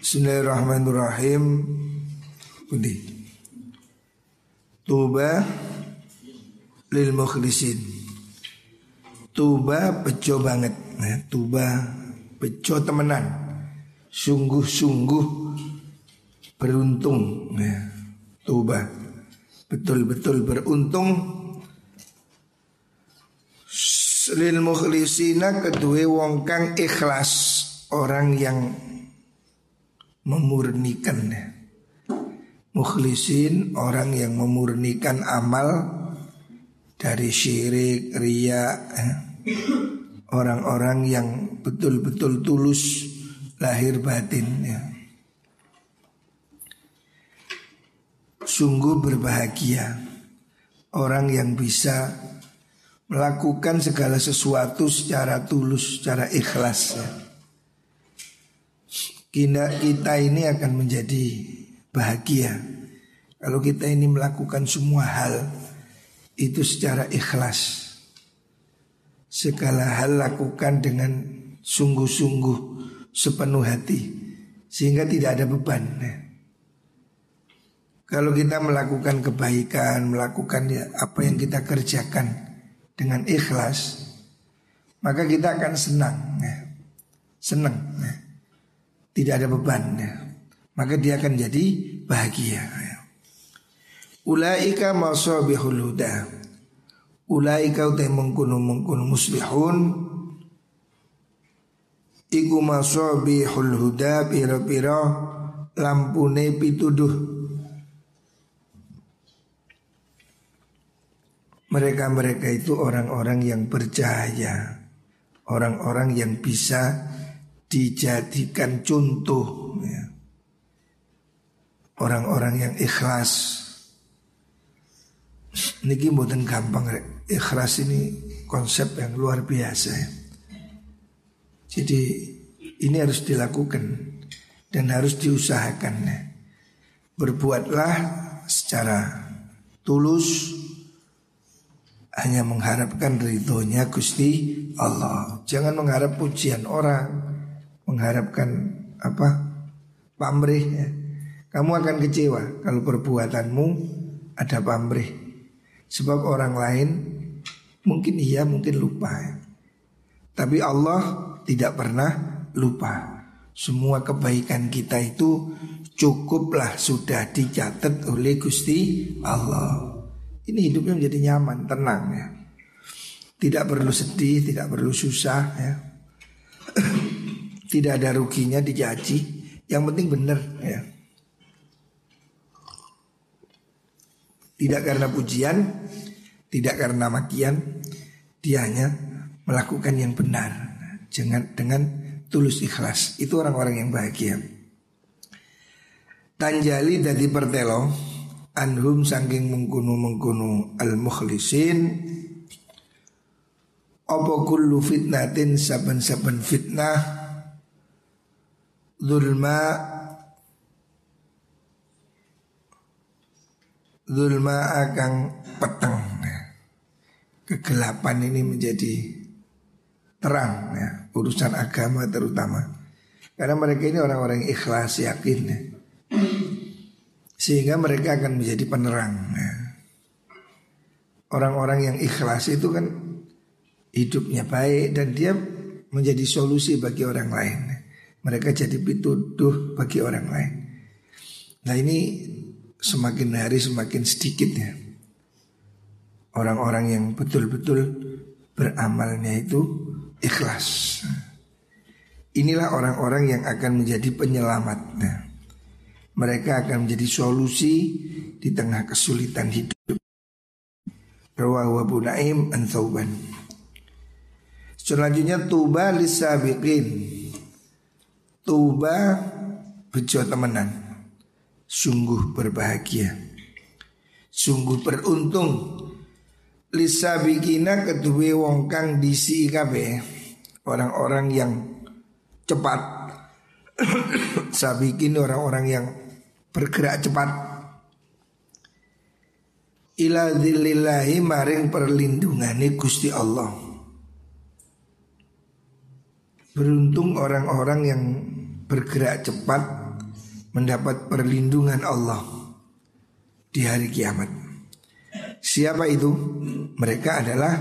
Bismillahirrahmanirrahim. Budi. Tuba lil mukhlisin. Tuba bejo banget. Nah, tuba bejo temenan. Sungguh-sungguh beruntung. Nah, tuba betul-betul beruntung lil mukhlisina kedua wong kang ikhlas orang yang memurnikan mukhlisin orang yang memurnikan amal dari syirik ria orang-orang yang betul-betul tulus lahir batin ya. Sungguh berbahagia orang yang bisa melakukan segala sesuatu secara tulus, secara ikhlas ya. Kita, kita ini akan menjadi bahagia kalau kita ini melakukan semua hal itu secara ikhlas. Segala hal lakukan dengan sungguh-sungguh sepenuh hati sehingga tidak ada beban. Ya. Kalau kita melakukan kebaikan, melakukan apa yang kita kerjakan dengan ikhlas, maka kita akan senang, ya. senang, ya. Tidak ada beban, ya. maka dia akan jadi bahagia. Ulaika masabihul huda. Ulaika utai mengkunu mengkunu muslihun. Iku masabihul huda pira-pira lampune pituduh Mereka-mereka itu orang-orang yang bercahaya Orang-orang yang bisa dijadikan contoh ya. Orang-orang yang ikhlas Niki buatan gampang Ikhlas ini konsep yang luar biasa ya. Jadi ini harus dilakukan Dan harus diusahakan ya. Berbuatlah secara tulus hanya mengharapkan ridhonya Gusti Allah. Jangan mengharap pujian orang, mengharapkan apa pamrih. Ya. Kamu akan kecewa kalau perbuatanmu ada pamrih. Sebab orang lain mungkin iya, mungkin lupa. Ya. Tapi Allah tidak pernah lupa. Semua kebaikan kita itu cukuplah sudah dicatat oleh Gusti Allah. Ini hidupnya menjadi nyaman, tenang ya. Tidak perlu sedih, tidak perlu susah ya. Tidak ada ruginya dijaji. Yang penting benar ya. Tidak karena pujian, tidak karena makian, dia hanya melakukan yang benar. Jangan dengan tulus ikhlas. Itu orang-orang yang bahagia. Tanjali dari pertelo anhum saking mengkunu mengkunu al mukhlisin apa kullu fitnatin saben-saben fitnah zulma zulma akan petang kegelapan ini menjadi terang ya, urusan agama terutama karena mereka ini orang-orang ikhlas yakin ya. Sehingga mereka akan menjadi penerang ya. Orang-orang yang ikhlas itu kan hidupnya baik dan dia menjadi solusi bagi orang lain. Mereka jadi pituduh bagi orang lain. Nah ini semakin hari semakin sedikit ya. Orang-orang yang betul-betul beramalnya itu ikhlas. Inilah orang-orang yang akan menjadi penyelamat. Nah, mereka akan menjadi solusi di tengah kesulitan hidup. Rawahu Abu Naim an. Selanjutnya tuba lisabiqin. Tuba bejo temenan. Sungguh berbahagia. Sungguh beruntung. Lisabiqina kedua wong kang disi Orang-orang yang cepat Sabiqin orang-orang yang bergerak cepat ila maring perlindungane Gusti Allah. Beruntung orang-orang yang bergerak cepat mendapat perlindungan Allah di hari kiamat. Siapa itu? Mereka adalah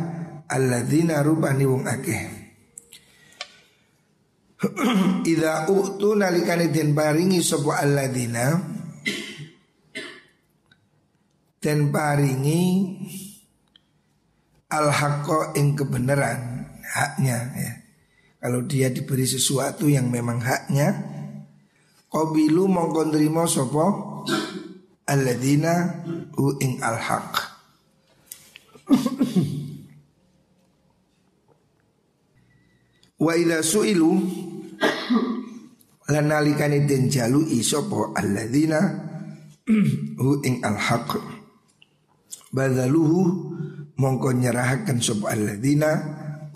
alladzina rubani wong akeh. Idza utu nalikane den paringi sapa alladzina den paringi al ing kebenaran haknya ya. Kalau dia diberi sesuatu yang memang haknya Qabilu mongko nrimo sapa? Alladzina hu ing al haq Wa idza su'ilu lan nalikane den jaluki sapa? Alladzina hu ing al haq badaluhu mongko nyerahaken sapa? Alladzina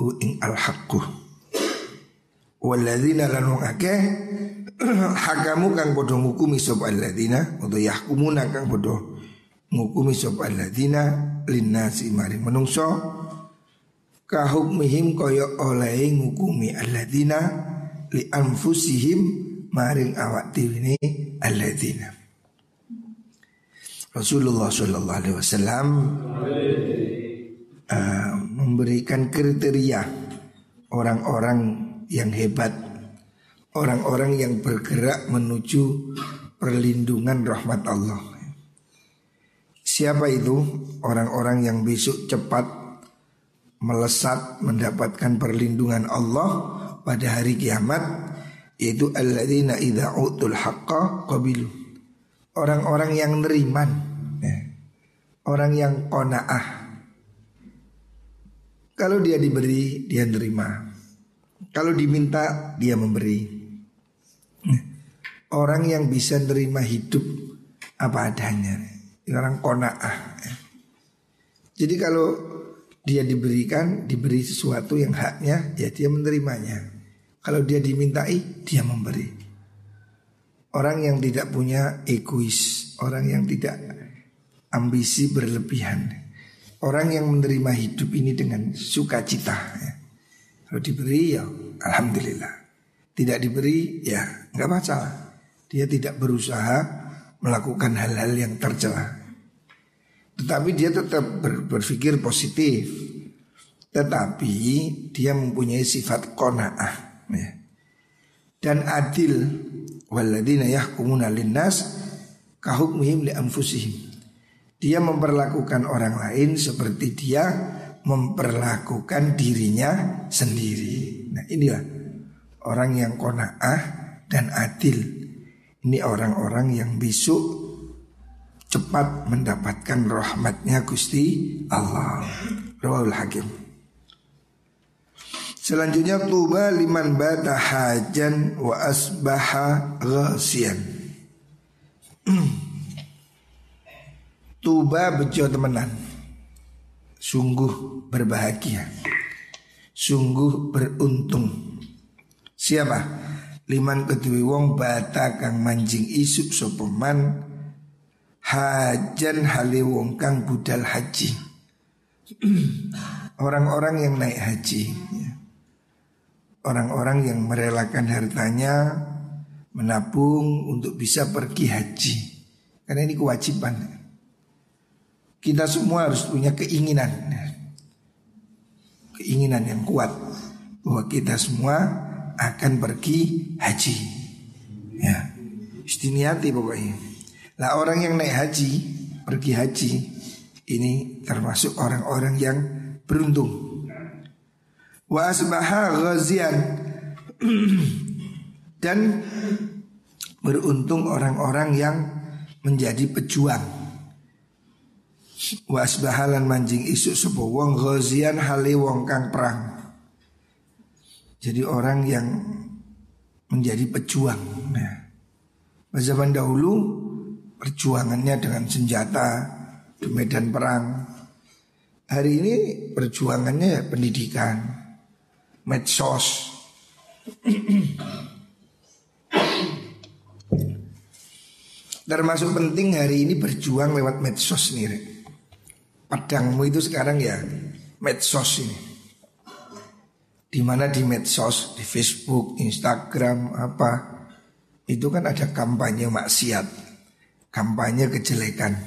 hu ing al haqqu walladzina lan akeh hakamu kang bodoh ngukumi sapa alladzina atau yahkumuna kang bodoh ngukumi sapa alladzina linnasi mari menungso kahukmihim kaya oleh ngukumi alladzina li anfusihim maring awak dhewe alladzina. Rasulullah Shallallahu Alaihi Wasallam uh, memberikan kriteria orang-orang yang hebat orang-orang yang bergerak menuju perlindungan rahmat Allah. Siapa itu? Orang-orang yang besok cepat melesat mendapatkan perlindungan Allah pada hari kiamat yaitu alladzina idza utul haqqa qabilu. Orang-orang yang neriman ya. Orang yang qanaah Kalau dia diberi dia nerima Kalau diminta dia memberi. Orang yang bisa nerima hidup apa adanya. Orang kona'ah. Jadi kalau dia diberikan Diberi sesuatu yang haknya Ya dia menerimanya. Kalau dia dimintai dia memberi. Orang yang tidak punya egois Orang yang tidak ambisi berlebihan. Orang yang menerima hidup ini dengan sukacita ya. Kalau diberi ya Alhamdulillah Tidak diberi ya nggak masalah dia tidak berusaha melakukan hal-hal yang tercela. Tetapi dia tetap ber, berpikir positif. Tetapi dia mempunyai sifat kona'ah ya. Dan adil Waladina yahkumuna linnas Kahukmihim li anfusihim Dia memperlakukan orang lain seperti dia memperlakukan dirinya sendiri Nah inilah orang yang kona'ah dan adil ini orang-orang yang besok cepat mendapatkan rahmatnya Gusti Allah. Rawal Hakim. Selanjutnya tuba liman bata hajan wa asbaha ghasian. tuba bejo temenan. Sungguh berbahagia. Sungguh beruntung. Siapa? liman kedui wong bata kang manjing isuk sopeman hajan hale wong kang budal haji orang-orang yang naik haji ya. orang-orang yang merelakan hartanya menabung untuk bisa pergi haji karena ini kewajiban kita semua harus punya keinginan keinginan yang kuat bahwa kita semua akan pergi haji. Ya, istiniati pokoknya. Lah orang yang naik haji, pergi haji, ini termasuk orang-orang yang beruntung. Wa asbaha ghazian dan beruntung orang-orang yang menjadi pejuang. Wa asbahalan manjing isu sebuah wong ghazian hale wong kang perang. Jadi orang yang menjadi pejuang. Nah, zaman dahulu perjuangannya dengan senjata di medan perang. Hari ini perjuangannya ya pendidikan, medsos. Termasuk penting hari ini berjuang lewat medsos nih. Padangmu itu sekarang ya medsos ini di mana di medsos, di Facebook, Instagram, apa itu kan ada kampanye maksiat, kampanye kejelekan.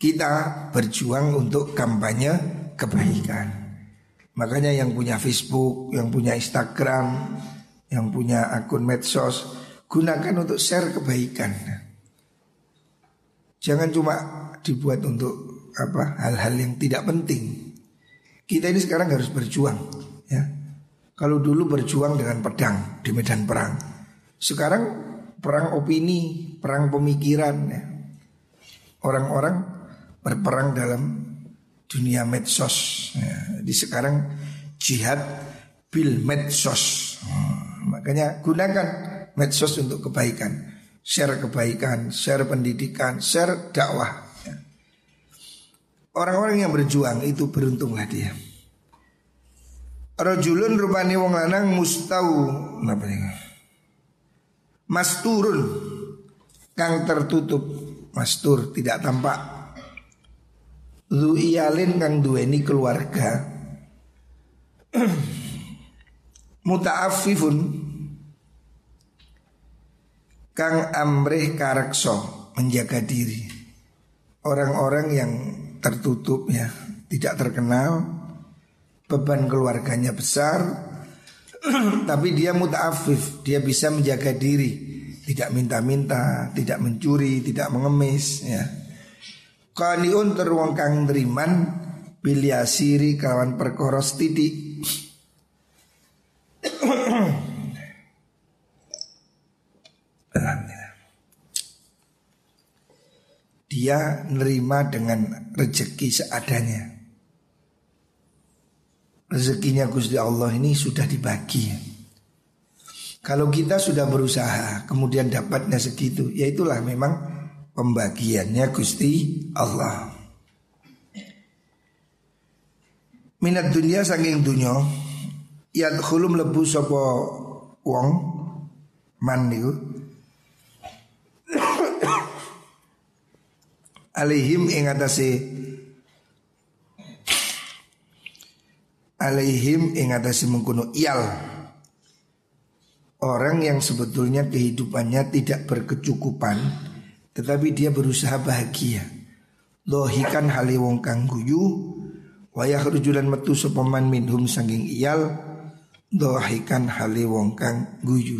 Kita berjuang untuk kampanye kebaikan. Makanya yang punya Facebook, yang punya Instagram, yang punya akun medsos, gunakan untuk share kebaikan. Jangan cuma dibuat untuk apa hal-hal yang tidak penting. Kita ini sekarang harus berjuang, ya. Kalau dulu berjuang dengan pedang di medan perang, sekarang perang opini, perang pemikiran. Ya. Orang-orang berperang dalam dunia medsos. Ya. Di sekarang jihad bil medsos. Hmm, makanya gunakan medsos untuk kebaikan. Share kebaikan, share pendidikan, share dakwah. Orang-orang yang berjuang itu beruntunglah dia. Rajulun rupani wong lanang mustau Apa ini? Masturun Kang tertutup Mastur tidak tampak Lu iyalin kang duweni keluarga Muta'afifun Kang amrih karekso Menjaga diri Orang-orang yang tertutup ya Tidak terkenal Beban keluarganya besar tapi dia muta'afif, dia bisa menjaga diri, tidak minta-minta, tidak mencuri, tidak mengemis ya. Qaniun teruang kang neriman biliasiri kawan perkoros tidik. Dia nerima dengan rezeki seadanya rezekinya Gusti Allah ini sudah dibagi. Kalau kita sudah berusaha kemudian dapatnya segitu, ya itulah memang pembagiannya Gusti Allah. Minat dunia saking dunia khulum lebu sopo wong man niku Alihim ing atase. Alaihim ing atase mengkono iyal. Orang yang sebetulnya kehidupannya tidak berkecukupan tetapi dia berusaha bahagia. Lohikan hale wong kang guyu wayah rujulan metu sopaman minhum sanging iyal lohikan hale wong kang guyu.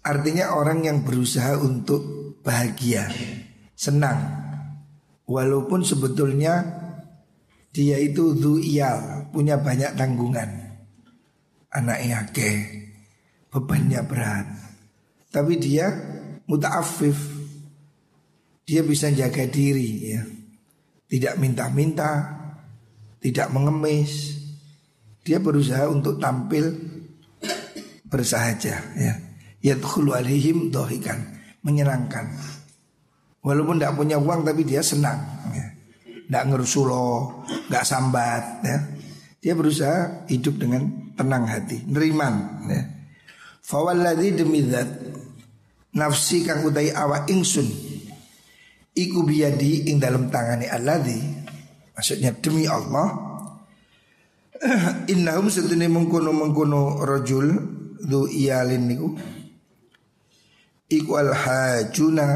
Artinya orang yang berusaha untuk bahagia senang walaupun sebetulnya dia itu du'iyal, punya banyak tanggungan. Anaknya ke, bebannya berat. Tapi dia muta'afif. Dia bisa jaga diri ya. Tidak minta-minta, tidak mengemis. Dia berusaha untuk tampil bersahaja ya. Yadkhulu alaihim dohikan, menyenangkan. Walaupun tidak punya uang tapi dia senang ya nggak ngerusulo, nggak sambat ya. Dia berusaha hidup dengan tenang hati, neriman ya. Fawalladzi demi zat nafsi kang utai awa ingsun iku biyadi ing dalam tangani alladzi maksudnya demi Allah innahum setune mengkono mengkono rajul du iyalin niku iku al hajuna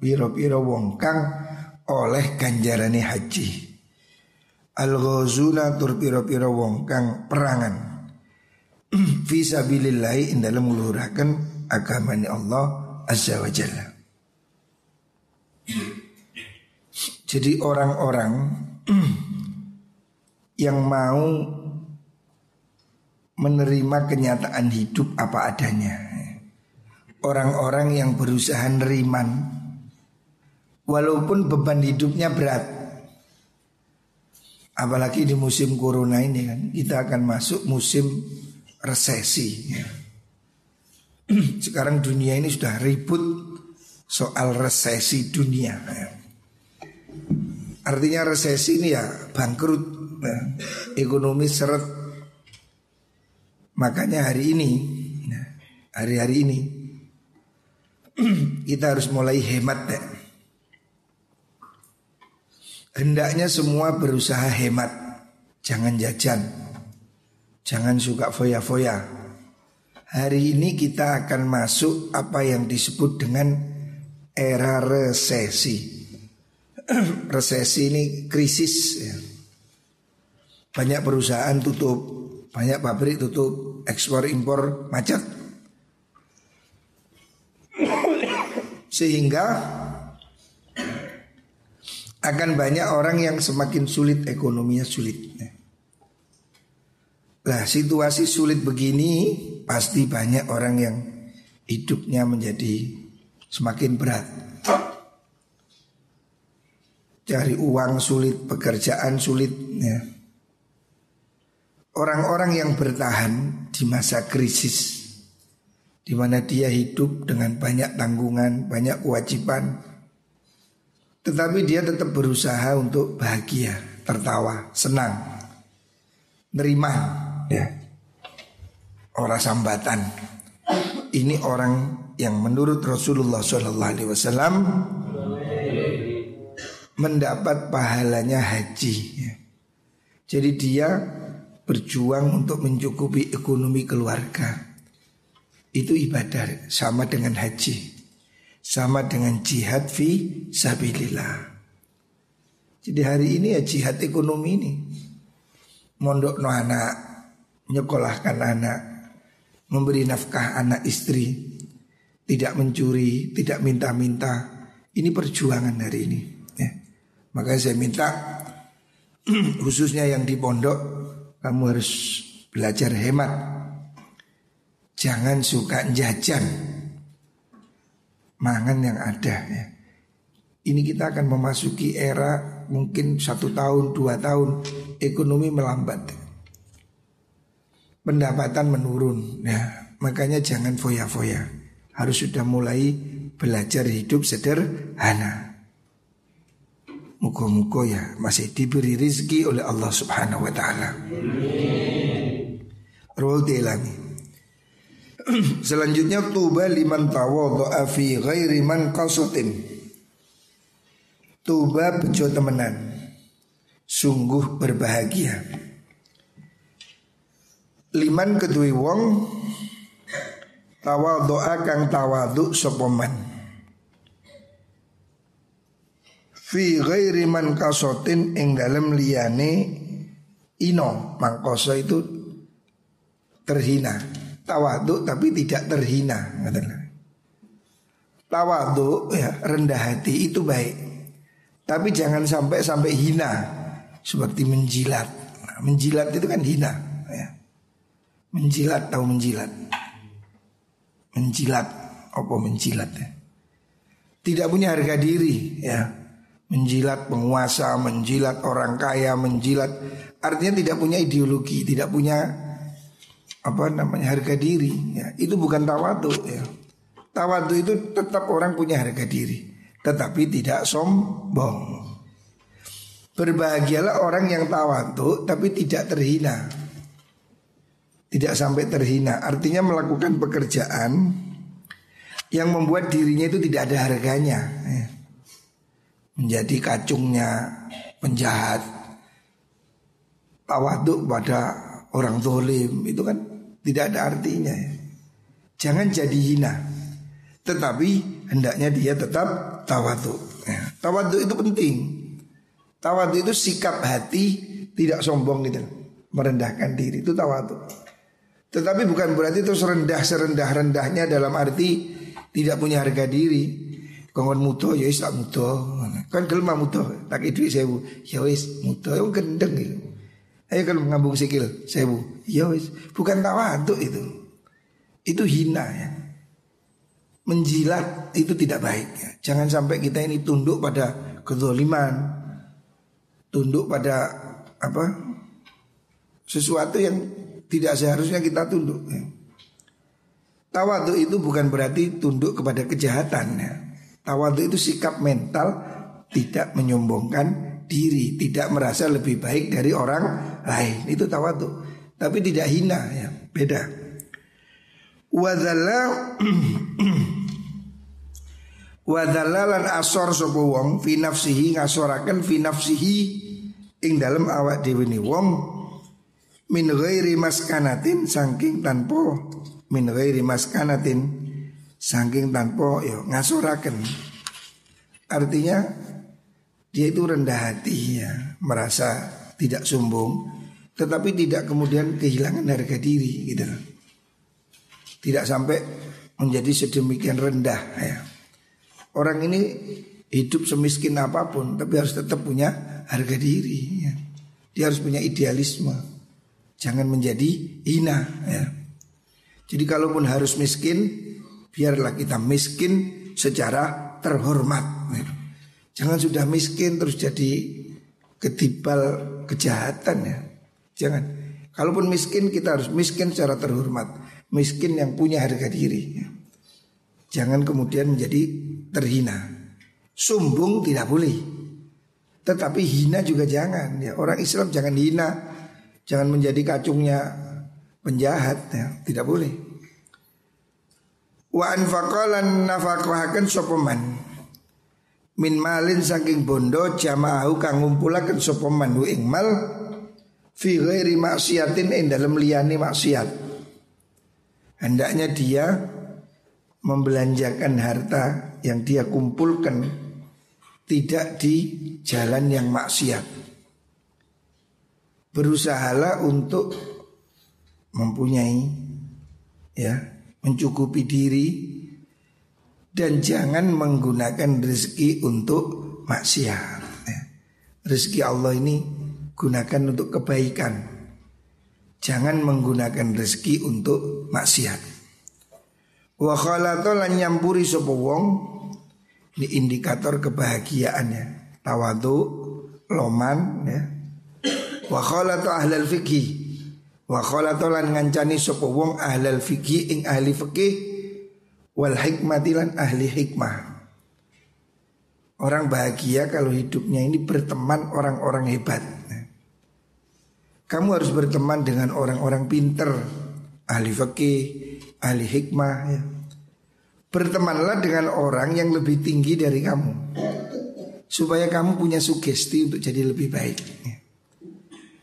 piro-piro wong kang oleh ganjarane haji. Al ghazuna tur pira-pira wong kang perangan. Fisabilillah ing dalam ngluhuraken agamane Allah Azza wa Jalla. Jadi orang-orang yang mau menerima kenyataan hidup apa adanya. Orang-orang yang berusaha neriman Walaupun beban hidupnya berat Apalagi di musim corona ini kan Kita akan masuk musim resesi. Sekarang dunia ini sudah ribut soal resesi dunia ya. Artinya resesi ini ya bangkrut ya. Ekonomi seret Makanya hari ini ya, Hari-hari ini Kita harus mulai hemat ya Hendaknya semua berusaha hemat Jangan jajan Jangan suka foya-foya Hari ini kita akan masuk apa yang disebut dengan era resesi. resesi ini krisis ya. Banyak perusahaan tutup, banyak pabrik tutup, ekspor impor macet. Sehingga akan banyak orang yang semakin sulit ekonominya sulit. Nah situasi sulit begini pasti banyak orang yang hidupnya menjadi semakin berat. Cari uang sulit, pekerjaan sulit. Ya. Orang-orang yang bertahan di masa krisis, di mana dia hidup dengan banyak tanggungan, banyak kewajiban, tetapi dia tetap berusaha untuk bahagia, tertawa, senang, nerima, ya orang sambatan. Ini orang yang menurut Rasulullah Wasallam mendapat pahalanya haji. Ya. Jadi dia berjuang untuk mencukupi ekonomi keluarga. Itu ibadah sama dengan haji. Sama dengan jihad fi sabilillah. Jadi hari ini ya jihad ekonomi ini. Mondok no anak, nyekolahkan anak, memberi nafkah anak istri, tidak mencuri, tidak minta-minta. Ini perjuangan hari ini. Ya. Makanya saya minta khususnya yang di pondok kamu harus belajar hemat. Jangan suka jajan. Mangan yang ada ya. Ini kita akan memasuki era mungkin satu tahun, dua tahun ekonomi melambat. Pendapatan menurun ya. Makanya jangan foya-foya. Harus sudah mulai belajar hidup sederhana. Muka-muka ya masih diberi rizki oleh Allah subhanahu wa ta'ala. Roll lagi Selanjutnya tuba liman tawadha'a fi ghairi man qasatin Tuba bejo temenan. Sungguh berbahagia. Liman kedui wong doa kang tawadhu sopoman fi ghairi man kasotin ing dalem liyane ino. Mangkoso itu terhina tawadhu tapi tidak terhina tawadhu ya rendah hati itu baik. Tapi jangan sampai sampai hina seperti menjilat. Nah, menjilat itu kan hina Menjilat tahu menjilat. Menjilat Apa menjilat ya? Tidak punya harga diri ya. Menjilat penguasa Menjilat orang kaya Menjilat. Artinya tidak punya ideologi Tidak punya Apa namanya harga diri ya. Itu bukan tawadu ya Tawadu itu tetap orang punya harga diri Tetapi tidak sombong Berbahagialah orang yang tawadu Tapi tidak terhina tidak sampai terhina. Artinya melakukan pekerjaan yang membuat dirinya itu tidak ada harganya. Ya. Menjadi kacungnya penjahat, tawaduk pada orang zolim itu kan tidak ada artinya. Ya. Jangan jadi hina, tetapi hendaknya dia tetap tawaduk. Ya. Tawaduk itu penting. Tawaduk itu sikap hati tidak sombong gitu, merendahkan diri itu tawaduk. Tetapi bukan berarti itu serendah serendah rendahnya dalam arti tidak punya harga diri. Kongon muto ya tak muto. Kan kelma muto, tak duit sewu. Ya wis muto yang gendeng gitu. Ayo kalau ngambung sikil sewu. Ya wis bukan tawaduk itu. Itu hina ya. Menjilat itu tidak baik ya. Jangan sampai kita ini tunduk pada kezoliman. Tunduk pada apa? Sesuatu yang tidak seharusnya kita tunduk ya. Tawadu itu bukan berarti tunduk kepada kejahatan ya. Tawadu itu sikap mental tidak menyombongkan diri, tidak merasa lebih baik dari orang lain. Itu tawadu. Tapi tidak hina ya, beda. Wadalla Wadalla lan asor sapa wong fi nafsihi ngasoraken fi nafsihi ing dalam awak dhewe wong min ghairi maskanatin saking tanpa min ghairi maskanatin saking tanpa yo ngasuraken. Artinya dia itu rendah hati ya, merasa tidak sombong, tetapi tidak kemudian kehilangan harga diri gitu. Tidak sampai menjadi sedemikian rendah ya. Orang ini hidup semiskin apa pun tapi harus tetap punya harga diri ya. Dia harus punya idealisme. Jangan menjadi hina ya. Jadi kalaupun harus miskin, biarlah kita miskin secara terhormat. Ya. Jangan sudah miskin terus jadi ketibal kejahatan ya. Jangan. Kalaupun miskin kita harus miskin secara terhormat. Miskin yang punya harga diri. Jangan kemudian menjadi terhina. Sombong tidak boleh. Tetapi hina juga jangan. Ya, orang Islam jangan hina. Jangan menjadi kacungnya penjahat ya, tidak boleh. Wa anfaqalan nafaqahaken sopeman min malin saking bondo jamaahu kang ngumpulaken sapa man ing mal fi ghairi maksiatin ing dalem liyane maksiat. Hendaknya dia membelanjakan harta yang dia kumpulkan tidak di jalan yang maksiat. Berusahalah untuk mempunyai ya mencukupi diri dan jangan menggunakan rezeki untuk maksiat. Ya. Rezeki Allah ini gunakan untuk kebaikan. Jangan menggunakan rezeki untuk maksiat. Wa khalato lan nyampuri sapa wong ini indikator kebahagiaannya. Tawadu, loman ya. Wa khalato ahlal fikih Wa lan ngancani sapa wong ahlal fikih ing ahli fikih wal hikmati lan ahli hikmah. Orang bahagia kalau hidupnya ini berteman orang-orang hebat. Kamu harus berteman dengan orang-orang pinter, ahli fikih, ahli hikmah ya. Bertemanlah dengan orang yang lebih tinggi dari kamu Supaya kamu punya sugesti untuk jadi lebih baik ya.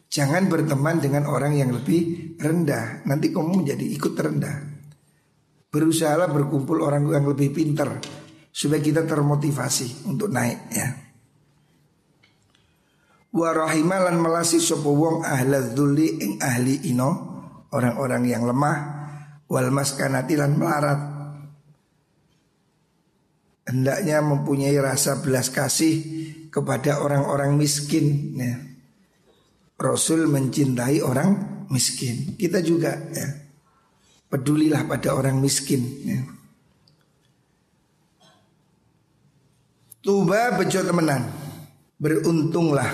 Jangan berteman dengan orang yang lebih rendah Nanti kamu menjadi ikut rendah Berusahalah berkumpul orang yang lebih pintar Supaya kita termotivasi untuk naik ya Warahimalan melasi sopo wong ahla dhuli ing ahli ino Orang-orang yang lemah Wal maskanatilan melarat Hendaknya mempunyai rasa belas kasih kepada orang-orang miskin ya. Rasul mencintai orang miskin. Kita juga ya. Pedulilah pada orang miskin ya. Tuba bejo temenan. Beruntunglah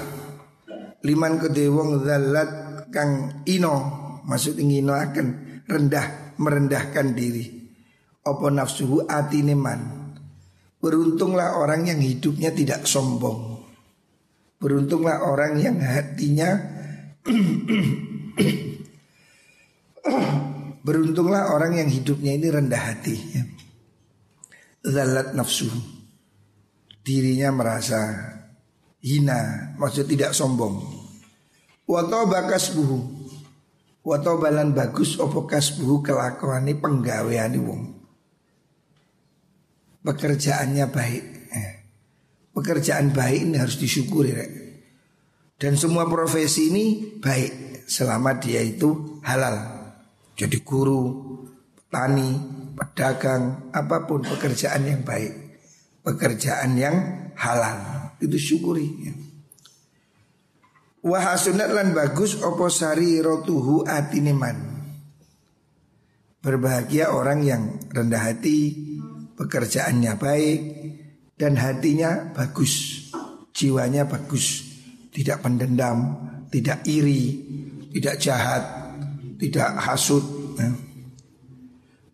liman kedewong zalat kang ino maksud ingino akan rendah merendahkan diri. Opo nafsuhu atineman. Beruntunglah orang yang hidupnya tidak sombong. Beruntunglah orang yang hatinya Beruntunglah orang yang hidupnya ini rendah hati ya. Zalat nafsu Dirinya merasa hina Maksud tidak sombong Watoba kasbuhu Watobalan bagus Opo kasbuhu kelakuan ini penggawean wong Pekerjaannya baik Pekerjaan baik ini harus disyukuri rek. Dan semua profesi ini baik selama dia itu halal. Jadi guru, petani, pedagang, apa pun pekerjaan yang baik. Pekerjaan yang halal. Itu syukuri. Ya. Wahasunat lan bagus opo sari rotuhu atiniman. Berbahagia orang yang rendah hati, pekerjaannya baik, dan hatinya bagus, jiwanya bagus, tidak pendendam, tidak iri, tidak jahat, tidak hasut. Ya.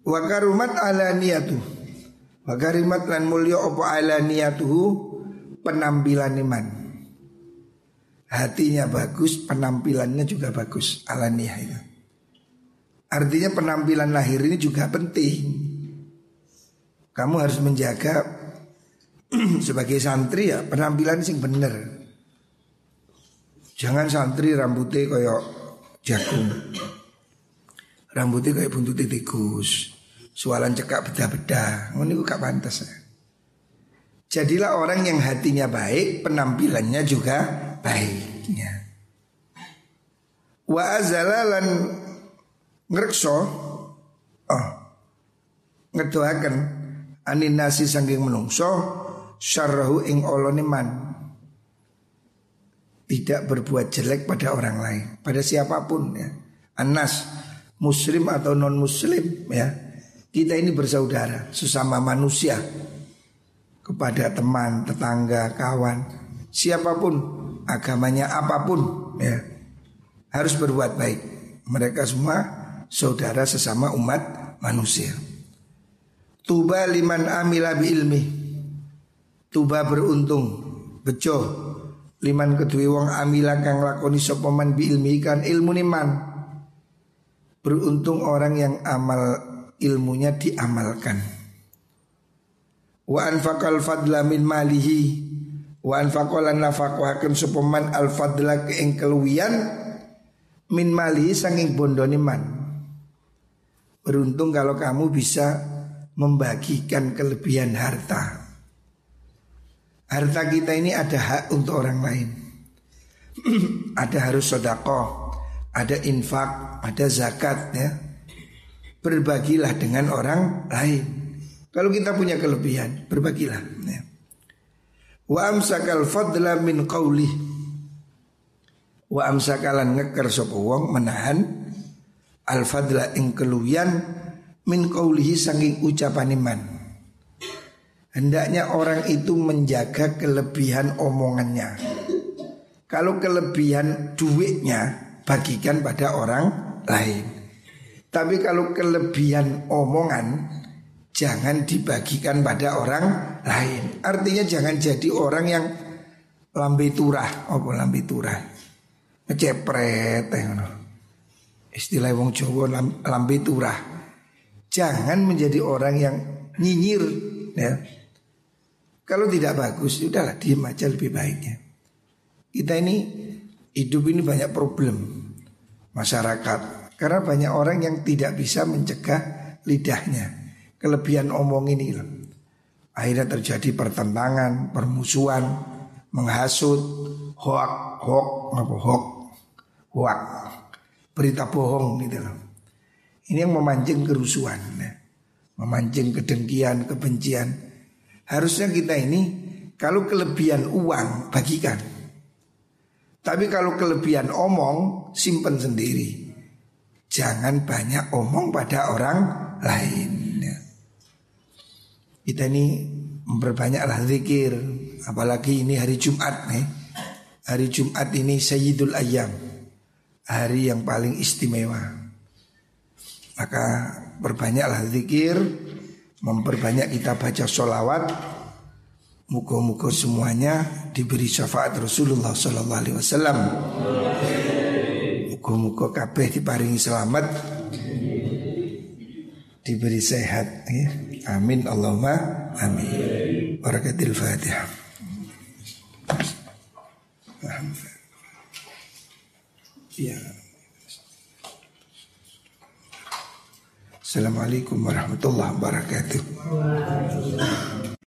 Wa karumat ala niyatu. Wa karimat lan mulya apa ala niyatuhu penampilan iman. Hatinya bagus, penampilannya juga bagus alaniyah itu. Artinya penampilan lahir ini juga penting. Kamu harus menjaga sebagai santri ya penampilan sing bener. Jangan santri rambutnya koyok jagung. Rambutnya kayak buntut tikus, sualan cekak beda-beda, ini gak pantas. Ya. Jadilah orang yang hatinya baik, penampilannya juga baiknya. Wa azalalan ngrekso oh ngedoaken anin nasi sangking menungso syarrahu ing oloniman tidak berbuat jelek pada orang lain, pada siapa pun ya. Anas muslim atau non muslim ya. Kita ini bersaudara, sesama manusia kepada teman, tetangga, kawan, siapa pun agamanya apa pun ya. Harus berbuat baik. Mereka semua saudara sesama umat manusia. Tuba liman amila bi ilmi. Tuba beruntung, bejo liman kedui wong amila kang lakoni sopoman bi ilmi kan ilmu niman beruntung orang yang amal ilmunya diamalkan. Wa anfaqal fadla min malihi. Wa anfaqalan nafaqahaken sopoman al fadla ke ing keluwian min malihi sanging bondone man. Beruntung kalau kamu bisa membagikan kelebihan harta. Harta kita ini ada hak untuk orang lain. Ada harus sodako Ada infak Ada zakat ya Berbagilah dengan orang lain Kalau kita punya kelebihan Berbagilah ya. Wa amsakal fadla min qawli Wa amsakalan ngeker sopo wong menahan Al fadla ing keluyan Min qawlihi sanging ucapan iman Hendaknya orang itu menjaga kelebihan omongannya. Kalau kelebihan duitnya bagikan pada orang lain. Tapi kalau kelebihan omongan jangan dibagikan pada orang lain. Artinya jangan jadi orang yang lambe turah, apa lambe turah. Ngecepret eh, Istilah wong Jawa lambe turah. Jangan menjadi orang yang nyinyir ya kalau tidak bagus, udahlah diem aja lebih baiknya. Kita ini hidup ini banyak problem masyarakat karena banyak orang yang tidak bisa mencegah lidahnya. Kelebihan omong ini loh. Akhirnya terjadi pertentangan, permusuhan, menghasut, hoak, hoak, apa hoak, hoak, berita bohong gitu loh. Ini yang memancing kerusuhan, ya. memancing kedengkian, kebencian. Harusnya kita ini kalau kelebihan uang bagikan. Tapi kalau kelebihan omong simpen sendiri. Jangan banyak omong pada orang lain. Ya. Kita ini memperbanyaklah zikir. Apalagi ini hari Jumat nih. Hari Jumat ini Sayyidul Ayam. Hari yang paling istimewa. Maka perbanyaklah zikir memperbanyak kita baca sholawat Muka-muka semuanya diberi syafaat Rasulullah Sallallahu Alaihi Wasallam. Muka-muka kabeh diparingi selamat, diberi sehat. Ya. Amin Allahumma amin. Barakatil Fatihah. Ya. Assalamualaikum warahmatullahi wabarakatuh.